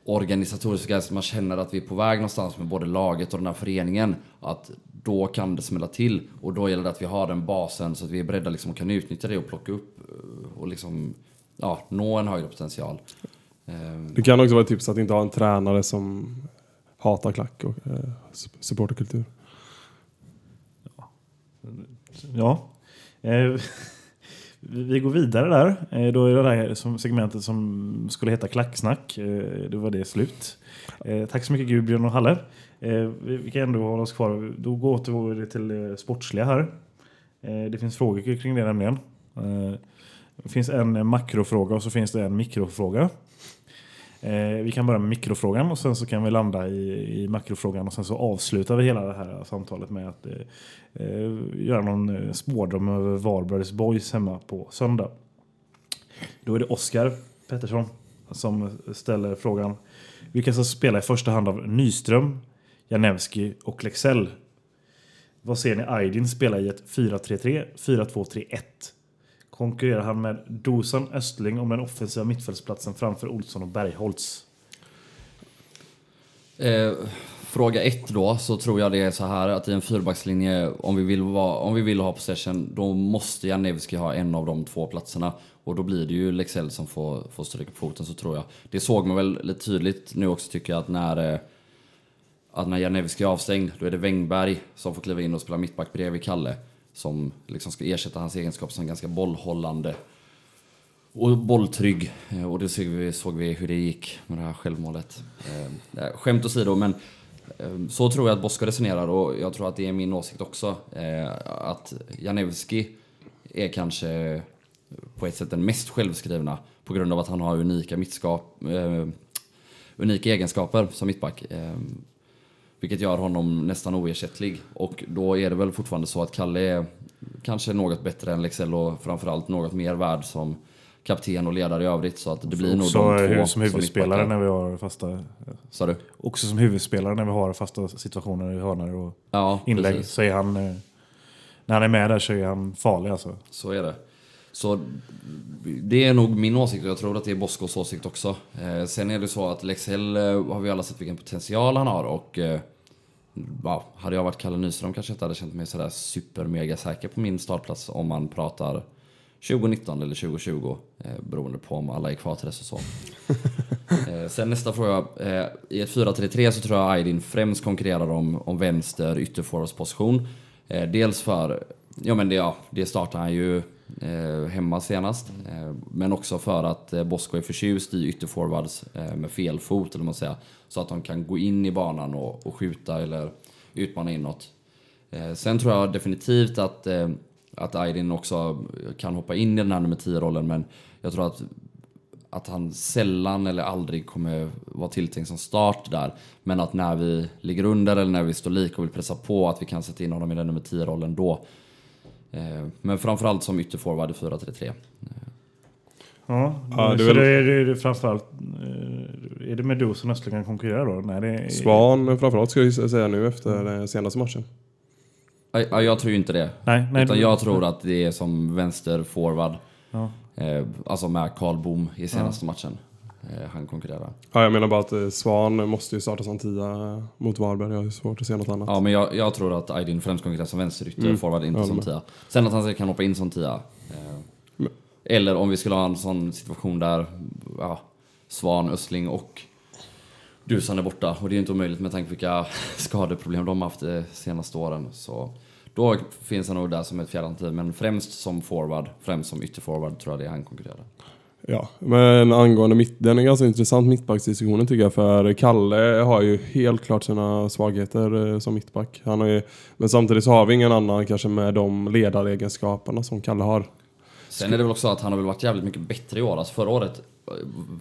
[SPEAKER 3] organisatoriskt, så att man känner att vi är på väg någonstans med både laget och den här föreningen, att då kan det smälla till. Och då gäller det att vi har den basen så att vi är beredda liksom och kan utnyttja det och plocka upp eh, och liksom, ja, nå en högre potential. Ehm,
[SPEAKER 6] Det kan också vara ett tips att inte ha en tränare som hatar klack och eh, sup- supporterkultur.
[SPEAKER 5] Ja. Eh, vi går vidare där. Eh, då är det där som segmentet som skulle heta Klacksnack. Eh, då var det slut. Eh, tack så mycket Gudbjörn och Halle. Vi, kan ändå hålla oss kvar. Då går återgår vi till det sportsliga här. Det finns frågor kring det nämligen. Det finns en makrofråga och så finns det en mikrofråga. Eh, vi kan börja med mikrofrågan och sen så kan vi landa i, i makrofrågan och sen så avslutar vi hela det här samtalet med att eh, eh göra någon eh, spårdom över Varbergs Boys hemma på söndag. Då är det Oskar Pettersson som ställer frågan. Vilka som spelar i första hand av Nyström, Janewski och Lexell? Vad ser ni Aydin spela i ett 4-3-3, 4-2-3-1? Konkurrerar han med Dusan Östling om den offensiva mittfältsplatsen framför Olsson och Bergholtz?
[SPEAKER 3] Eh, fråga ett då, så tror jag det är så här att i en fyrbackslinje, om vi vill, vara, om vi vill ha possession, då måste Janewski ha en av de två platserna. Och då blir det ju Lexell som får, får stryka på foten, så tror jag. Det såg man väl lite tydligt nu också tycker jag, att när, eh, att när Janewski är avstängd, då är det Wängberg som får kliva in och spela mittback bredvid Kalle. Som liksom ska ersätta hans egenskap som ganska bollhållande och bolltrygg. Eh, och det såg vi, såg vi hur det gick med det här självmålet. Eh, eh Skämt åsido, men eh, så tror jag att Bosko resonerar och jag tror att det är min åsikt också. Eh, Att Janewski är kanske på ett sätt den mest självskrivna på grund av att han har unika mittskap, eh, unika egenskaper som mittback. Eh, vilket gör honom nästan oersättlig. Och då är det väl fortfarande så att Kalle är kanske något bättre än Lexell och framförallt något mer värd som kapten och ledare i övrigt. Så att det blir nog de två
[SPEAKER 5] som huvudspelare
[SPEAKER 3] mittbackar.
[SPEAKER 5] när vi har fasta...
[SPEAKER 3] Sa du?
[SPEAKER 5] Också som huvudspelare när vi har fasta situationer i hörnor och
[SPEAKER 3] Ja,
[SPEAKER 5] inlägg.
[SPEAKER 3] precis.
[SPEAKER 5] Så är han... eh, När han är med där så är han farlig alltså.
[SPEAKER 3] Så är det. Så det är nog min åsikt och jag tror att det är Boskos åsikt också. Eh, sen är det så att Lexell eh, har vi alla sett vilken potential han har och eh, ja, hade jag varit Kalle Nyström kanske jag inte hade känt mig sådär super mega säker på min startplats om man pratar 2019 eller 2020 eh, beroende på om alla är kvar till dess och så. Eh, sen nästa fråga. Eh, I ett 4-3-3 så tror jag Aydin främst konkurrerar om, om vänster ytterforwardsposition. Eh, dels för, ja men det, ja, det startar han ju eh, hemma senast. Eh, men också för att eh, Bosko är förtjust i ytterforwards eh, med fel fot, eller vad man säger. Så att de kan gå in i banan och, och skjuta eller utmana inåt. Eh, sen tror jag definitivt att, eh, att Aydin också kan hoppa in i den här nummer 10-rollen, men jag tror att att han sällan eller aldrig kommer vara tilltänkt som start där. Men att när vi ligger under eller när vi står lik och vill pressa på att vi kan sätta in honom i den nummer 10-rollen då. Eh, Men framförallt som ytterforward i 4-3-3.
[SPEAKER 5] Ja,
[SPEAKER 6] Ja, det
[SPEAKER 5] så
[SPEAKER 6] är väl-
[SPEAKER 5] det är, det framförallt... eh, Är det Medusa som Östlund kan konkurrera då? Nej, det är,
[SPEAKER 6] Svan framförallt ska jag säga nu efter den senaste matchen.
[SPEAKER 3] Ja, ja, Jag tror ju inte det.
[SPEAKER 5] Nej, nej,
[SPEAKER 3] Utan jag tror att det är som vänsterforward.
[SPEAKER 5] Ja.
[SPEAKER 3] Eh, alltså med Karl Boom i senaste matchen. Eh, han konkurrerar.
[SPEAKER 6] Ja, jag menar bara att eh, Svan måste ju starta som tia mot Varberg. Jag har ju svårt att se något annat.
[SPEAKER 3] Ja, men jag, jag tror att Aydin främst konkurrerar som vänsterytter,
[SPEAKER 6] Mm.
[SPEAKER 3] forward, inte
[SPEAKER 6] Jag
[SPEAKER 3] som tia. Sen att han kan hoppa in som tia. Eh,
[SPEAKER 6] Men-
[SPEAKER 3] eller om vi skulle ha en sån situation där ja, Svan, Östling och Dusan är borta. Och det är ju inte omöjligt med tanke på vilka skadeproblem de har haft de senaste åren. Så då finns han nog där som ett fjärde alternativ. Men främst som forward, främst som ytterforward tror jag det är han konkurrerar.
[SPEAKER 6] Ja, men angående mitt, den är ganska intressant mittbacksdiskussionen tycker jag. För Kalle har ju helt klart sina svagheter eh, som mittback. Han har ju, men samtidigt så har vi ingen annan kanske med de ledaregenskaperna som Kalle har.
[SPEAKER 3] Sen är det väl också att han har väl varit jävligt mycket bättre i år. Alltså förra året eh,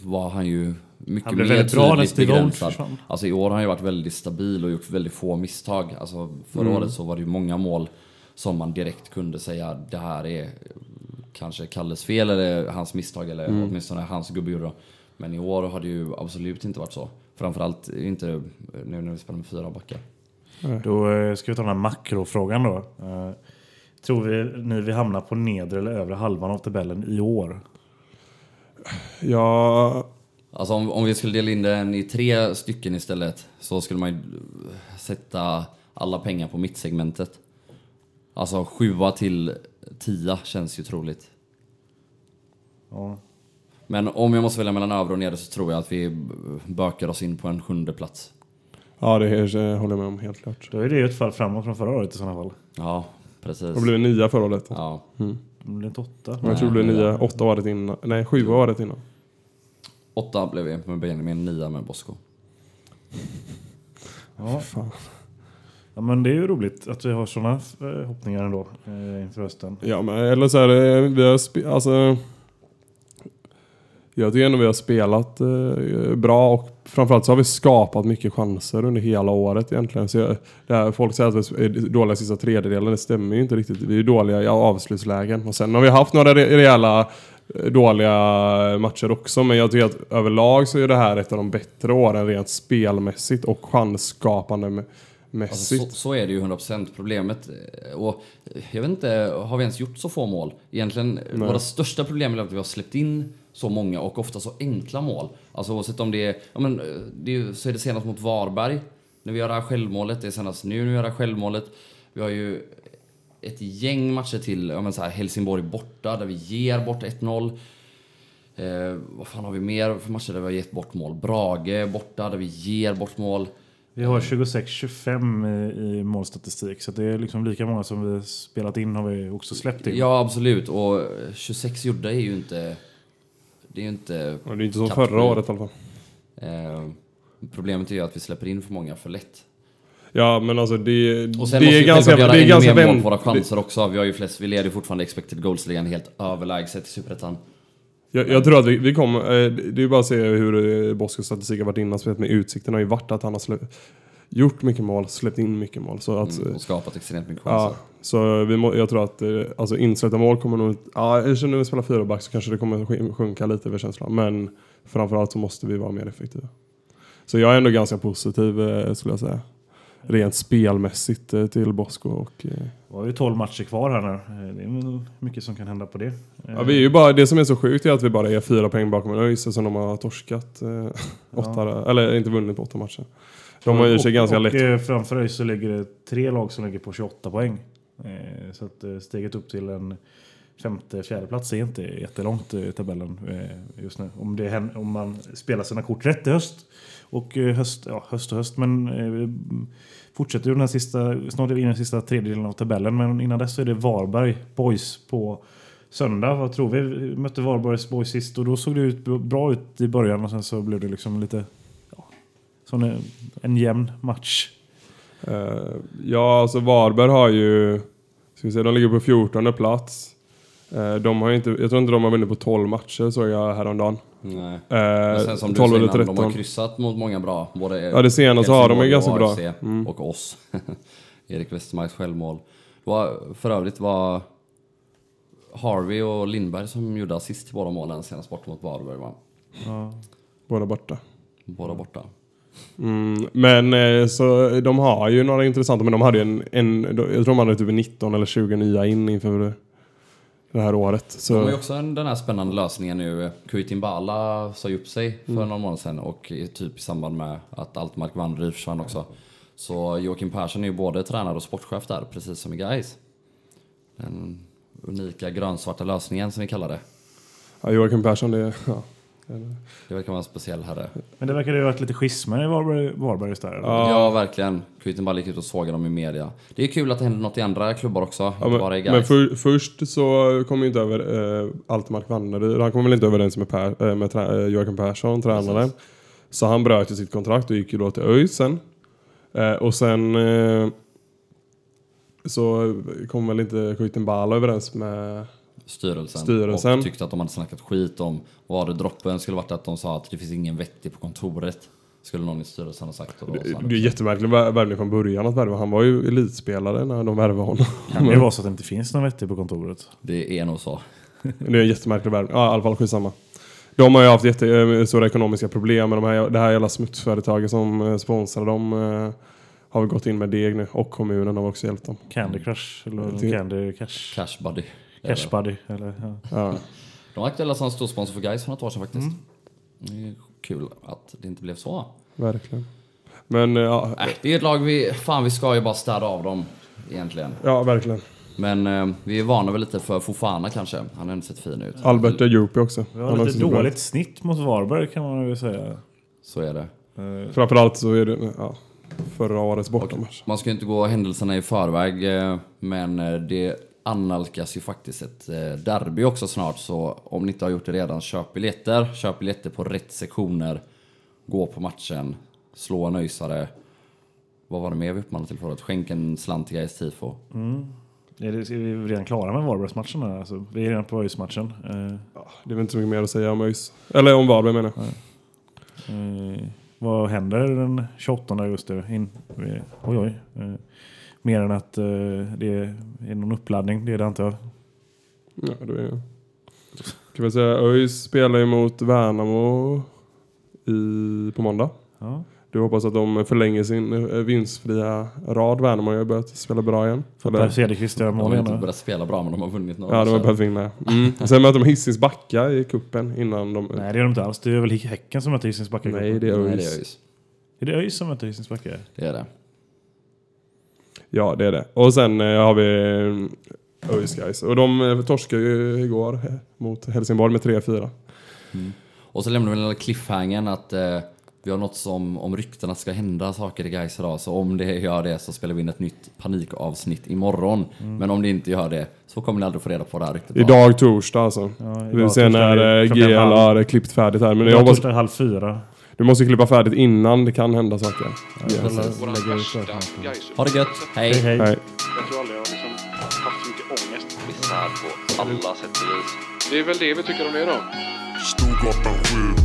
[SPEAKER 3] var han ju mycket
[SPEAKER 5] Han blev
[SPEAKER 3] mer
[SPEAKER 5] väldigt bra
[SPEAKER 3] tydligt begränsad. Alltså i år har han ju varit väldigt stabil och gjort väldigt få misstag. Alltså förra
[SPEAKER 5] Mm.
[SPEAKER 3] året så var det ju många mål som man direkt kunde säga det här är kanske Kalles fel eller hans misstag eller
[SPEAKER 5] Mm.
[SPEAKER 3] åtminstone hans gubbe gjorde. Men i år har det ju absolut inte varit så. Framförallt inte nu när vi spelar med fyra backar.
[SPEAKER 5] Då eh, ska vi ta den här makrofrågan då. Eh, Tror vi ni vi hamnar på nedre eller övre halvan av tabellen i år?
[SPEAKER 6] Ja,
[SPEAKER 3] Alltså om, om vi skulle dela in den i tre stycken istället så skulle man ju sätta alla pengar på mittsegmentet. Alltså sjua till tia känns ju troligt.
[SPEAKER 5] Ja.
[SPEAKER 3] Men om jag måste välja mellan övre och nedre så tror jag att vi bökar oss in på en sjunde plats.
[SPEAKER 6] ja det är, håller jag med om helt klart.
[SPEAKER 5] Då är det ju ett fall framåt från förra året i sådana fall.
[SPEAKER 3] Ja, precis.
[SPEAKER 6] Det blev nia förra året.
[SPEAKER 3] Ja,
[SPEAKER 5] Det blir inte åtta.
[SPEAKER 6] Men jag tror det blev nia, åtta året innan. Nej, sju året innan.
[SPEAKER 3] åtta blev vi med Benjamin, nia med Bosko.
[SPEAKER 5] Ja.
[SPEAKER 6] Fan
[SPEAKER 5] ja, men det är ju roligt att vi har sådana eh, hoppningar ändå eh, inför hösten.
[SPEAKER 6] Ja, men eller så är det... vi har alltså... Jag tycker ändå vi har spelat eh, bra och framförallt så har vi skapat mycket chanser under hela året egentligen. Så jag, det här, folk säger att vi är dåliga sista tredjedelen, det stämmer ju inte riktigt. Vi är dåliga i avslutslägen. Och sen har vi haft några re- rejäla eh, dåliga matcher också, men jag tycker att överlag så är det här ett av de bättre åren rent spelmässigt och chansskapande
[SPEAKER 3] Alltså,
[SPEAKER 6] mässigt.
[SPEAKER 3] så, så är det ju 100% problemet. eh, Och eh, jag vet inte, har vi ens gjort så få mål? Egentligen,
[SPEAKER 6] Nej.
[SPEAKER 3] våra största problem är att vi har släppt in så många och ofta så enkla mål. Alltså oavsett om det är, ja men eh, det är, så är det senast mot Varberg. när vi gör det här självmålet, det är senast nu när vi gör det här självmålet. Vi har ju ett gäng matcher till, ja men så här, Helsingborg borta där vi ger bort 1-0. Eh, vad fan har vi mer för matcher där vi har gett bort mål? Brage borta där vi ger bort mål.
[SPEAKER 5] Vi har 26-25 i, i målstatistik. Så det är liksom lika många som vi spelat in har vi också släppt in.
[SPEAKER 3] Ja absolut, och 26 gjorda är ju inte... Det är ju inte...
[SPEAKER 6] Ja, det är inte som förra året i alla fall.
[SPEAKER 3] Eh, problemet är ju att vi släpper in för många för lätt.
[SPEAKER 6] Ja, men alltså det,
[SPEAKER 3] Och sen
[SPEAKER 6] det
[SPEAKER 3] måste
[SPEAKER 6] är
[SPEAKER 3] vi
[SPEAKER 6] ganska...
[SPEAKER 3] göra
[SPEAKER 6] Det är
[SPEAKER 3] ännu
[SPEAKER 6] ganska
[SPEAKER 3] mer mål på våra chanser också. Vi, har ju flest, vi leder ju fortfarande expected goals-ligan helt överlägset i Superettan.
[SPEAKER 6] Jag, jag tror att vi, vi kommer... eh, Det är ju bara att se hur eh, Boskos statistik har varit innan spelet med Utsikten har ju varit att han har slä, gjort mycket mål, släppt in mycket mål. Så att...
[SPEAKER 3] Mm,
[SPEAKER 6] eh,
[SPEAKER 3] och skapat extremt mycket
[SPEAKER 6] Ja,
[SPEAKER 3] chanser.
[SPEAKER 6] så vi må, jag tror att eh, alltså insläppta mål kommer nog... Ja, jag känner när vi spelar fyra back så kanske det kommer sjunka lite över känslan. Men framförallt så måste vi vara mer effektiva. Så jag är ändå ganska positiv eh, skulle jag säga. Rent spelmässigt eh, till Bosko och... Eh,
[SPEAKER 5] Vi har ju 12 matcher kvar här nu. Eh, Det är mycket som kan hända på det.
[SPEAKER 6] ja, vi är ju bara, det som är så sjukt är att vi bara är fyra poäng bakom en ÖIS som de har torskat eh, åtta, eller inte vunnit på åtta matcher. De har ju sig
[SPEAKER 5] och,
[SPEAKER 6] ganska
[SPEAKER 5] och,
[SPEAKER 6] lätt.
[SPEAKER 5] eh, framför dig så ligger det tre lag som ligger på 28 poäng. Så att steget upp till en femte, fjärde plats är inte jättelångt i tabellen just nu. Om, det, om man spelar sina kort rätt i höst. Och eh, höst, ja, höst och höst, men eh, fortsätter ju den här sista, snart är vi inne i den sista tredjedelen av tabellen. Men innan dess så är det Varberg Boys på söndag. Vad tror vi? Vi mötte Varbergs Boys sist och då såg det ut bra ut i början och sen så blev det liksom lite ja, som en, en jämn match.
[SPEAKER 6] Uh, ja, alltså Varberg har ju... Ska vi se, de ligger på 14 plats. Eh, de har inte, jag tror inte de har vunnit på 12 matcher såg jag häromdagen.
[SPEAKER 3] Nej.
[SPEAKER 6] Eh,
[SPEAKER 3] Men sen som du
[SPEAKER 6] 12
[SPEAKER 3] säger
[SPEAKER 6] eller
[SPEAKER 3] innan, de
[SPEAKER 6] 13.
[SPEAKER 3] har kryssat mot många bra. Både
[SPEAKER 6] Ja, det senaste har de
[SPEAKER 3] Helsingborg
[SPEAKER 6] ganska bra. Mm.
[SPEAKER 3] Och oss. Erik Westermarks självmål. Det var, för övrigt var Harvey och Lindberg som gjorde assist till båda målen senast bort mot Varberg va?
[SPEAKER 6] Båda borta.
[SPEAKER 3] Båda borta.
[SPEAKER 6] Mm, men eh, så de har ju några intressanta, men de hade ju en, en jag tror de hade typ 19 eller 20 nya in inför det här året. Så,
[SPEAKER 3] De har ju också en, den här spännande lösningen nu. Kuitimbala sa ju upp sig för
[SPEAKER 6] Mm.
[SPEAKER 3] någon månad sedan och typ i samband med att Altmark Wanderyd försvann också. Så Joakim Persson är ju både tränare och sportchef där, precis som i Gais. Den unika grönsvarta lösningen som vi kallar det.
[SPEAKER 6] ja, Joakim Persson, det är... Ja.
[SPEAKER 3] Det verkar vara en speciell herre.
[SPEAKER 5] Men det verkar ju ha varit lite schismer i Varberg, Varbergs där. eller?
[SPEAKER 6] Ja.
[SPEAKER 3] Ja, verkligen. Kuitenball gick ut och sågade dem i media. Det är kul att det händer något i andra klubbar också,
[SPEAKER 6] Ja,
[SPEAKER 3] inte bara i
[SPEAKER 6] men, men för, först så kom ju inte över eh, Altmark Wanneryd. Han kom väl inte överens med, per, eh, med trä, eh, Joakim Persson, tränaren. Så han bröt ju sitt kontrakt och gick ju då till ÖIS sen. Eh, och sen eh, så kom väl inte Kuitenbala överens med...
[SPEAKER 3] Styrelsen.
[SPEAKER 6] Styrelsen.
[SPEAKER 3] Och tyckte att de hade snackat skit om vad det droppen skulle varit att de sa att det finns ingen vettig på kontoret. Skulle någon i styrelsen ha sagt. Och då
[SPEAKER 6] Det, det är jättemärklig vär- värvning från början att värva. Han var ju elitspelare när de värvade honom.
[SPEAKER 5] Kan det vara så att det inte finns någon vettig på kontoret?
[SPEAKER 3] det är nog så.
[SPEAKER 6] Det är en jättemärklig värvning. Ja, i alla fall skitsamma. De har ju haft jättestora ekonomiska problem med de här, det här jävla smutsföretaget som eh, sponsrar dem. eh, Har väl gått in med deg nu och kommunen har också hjälpt dem.
[SPEAKER 5] Candy Crush eller
[SPEAKER 6] Det-
[SPEAKER 5] Candy Cash?
[SPEAKER 3] Cash buddy.
[SPEAKER 5] Cash Buddy eller ja.
[SPEAKER 6] Ja.
[SPEAKER 3] De var aktuella som stor sponsor för Gais för något år sedan faktiskt.
[SPEAKER 6] Mm.
[SPEAKER 3] Det är kul att det inte blev så.
[SPEAKER 6] Verkligen. Men eh, ja,
[SPEAKER 3] Äh, det är ett lag vi, fan vi ska ju bara städa av dem egentligen.
[SPEAKER 6] ja verkligen.
[SPEAKER 3] Men eh, vi är vana väl lite för Fofana kanske. Han har ändå sett fin ut.
[SPEAKER 6] Albert Ajupi också.
[SPEAKER 5] Vi
[SPEAKER 6] Han
[SPEAKER 5] har
[SPEAKER 6] har
[SPEAKER 5] lite
[SPEAKER 6] också bra.
[SPEAKER 5] dåligt snitt mot Varberg kan man väl säga.
[SPEAKER 3] Så är det.
[SPEAKER 5] Eh,
[SPEAKER 6] Framförallt så är det ja, förra årets bortamatch.
[SPEAKER 3] Man ska ju inte gå händelserna i förväg, eh, men eh, det annalkas ju faktiskt ett eh, derby också snart. Så om ni inte har gjort det redan, köp biljetter. Köp biljetter på rätt sektioner. Gå på matchen. Slå en öisare. Vad var det mer vi uppmanade till förut? Skänk en slant till Gais tifo.
[SPEAKER 5] Är, det, är vi redan klara med Varbergsmatchen? Alltså, vi är redan på ÖIS-matchen. Eh,
[SPEAKER 6] Det är väl inte så mycket mer att säga om ÖIS. Eller om Varberg menar jag.
[SPEAKER 5] eh, vad händer den 28 augusti? In, oj, oj. Mer än att eh, det är någon uppladdning, det är det antar jag.
[SPEAKER 6] Ja, då är Kan vi säga ÖIS spelar ju mot Värnamo i, på måndag.
[SPEAKER 5] Ja.
[SPEAKER 6] Du hoppas att de förlänger sin eh, vinstfria rad. Värnamo har ju börjat spela bra igen.
[SPEAKER 5] Per Cederqvist gör
[SPEAKER 3] De
[SPEAKER 5] mål
[SPEAKER 3] har
[SPEAKER 5] igen.
[SPEAKER 3] inte
[SPEAKER 5] då.
[SPEAKER 3] börjat spela bra, men de har vunnit några
[SPEAKER 6] ja, de har börjat vinna. Mm. Sen möter de Hisings Backa i kuppen innan de...
[SPEAKER 5] Nej, det är de inte alls. Det är väl Häcken som möter Hisings Backa.
[SPEAKER 6] Nej, det är
[SPEAKER 3] Nej, det är ÖIS.
[SPEAKER 5] Är det ÖIS som möter Hisings Backa?
[SPEAKER 3] Det är det.
[SPEAKER 6] Ja, det är det. Och sen eh, har vi eh, ÖIS Guys. Och de eh, torskade ju igår eh, mot Helsingborg med 3-4.
[SPEAKER 3] Och så lämnar vi den lilla cliffhangern att eh, vi har något som om ryktena ska hända saker i Gais idag. Så om det gör det så spelar vi in ett nytt panikavsnitt imorgon. Men om det inte gör det så kommer ni aldrig få reda på det här ryktet.
[SPEAKER 6] Idag torsdag alltså.
[SPEAKER 5] Ja,
[SPEAKER 6] vi
[SPEAKER 5] idag
[SPEAKER 6] får se
[SPEAKER 5] torsdag
[SPEAKER 6] när eh, GL har klippt färdigt här. Men jag
[SPEAKER 5] Idag
[SPEAKER 6] hoppas,
[SPEAKER 5] torsdag halv fyra.
[SPEAKER 6] Du måste klippa färdigt innan det kan hända saker.
[SPEAKER 3] Precis.
[SPEAKER 1] Våran
[SPEAKER 7] Lägger ut det.
[SPEAKER 3] Ha det gött, hej!
[SPEAKER 5] Hej hej.
[SPEAKER 6] Nej.
[SPEAKER 1] Jag tror aldrig jag har liksom haft så mycket ångest.
[SPEAKER 8] Misär på alla sätt och vis.
[SPEAKER 1] Det är väl det vi tycker om det då.
[SPEAKER 9] Storgatan 7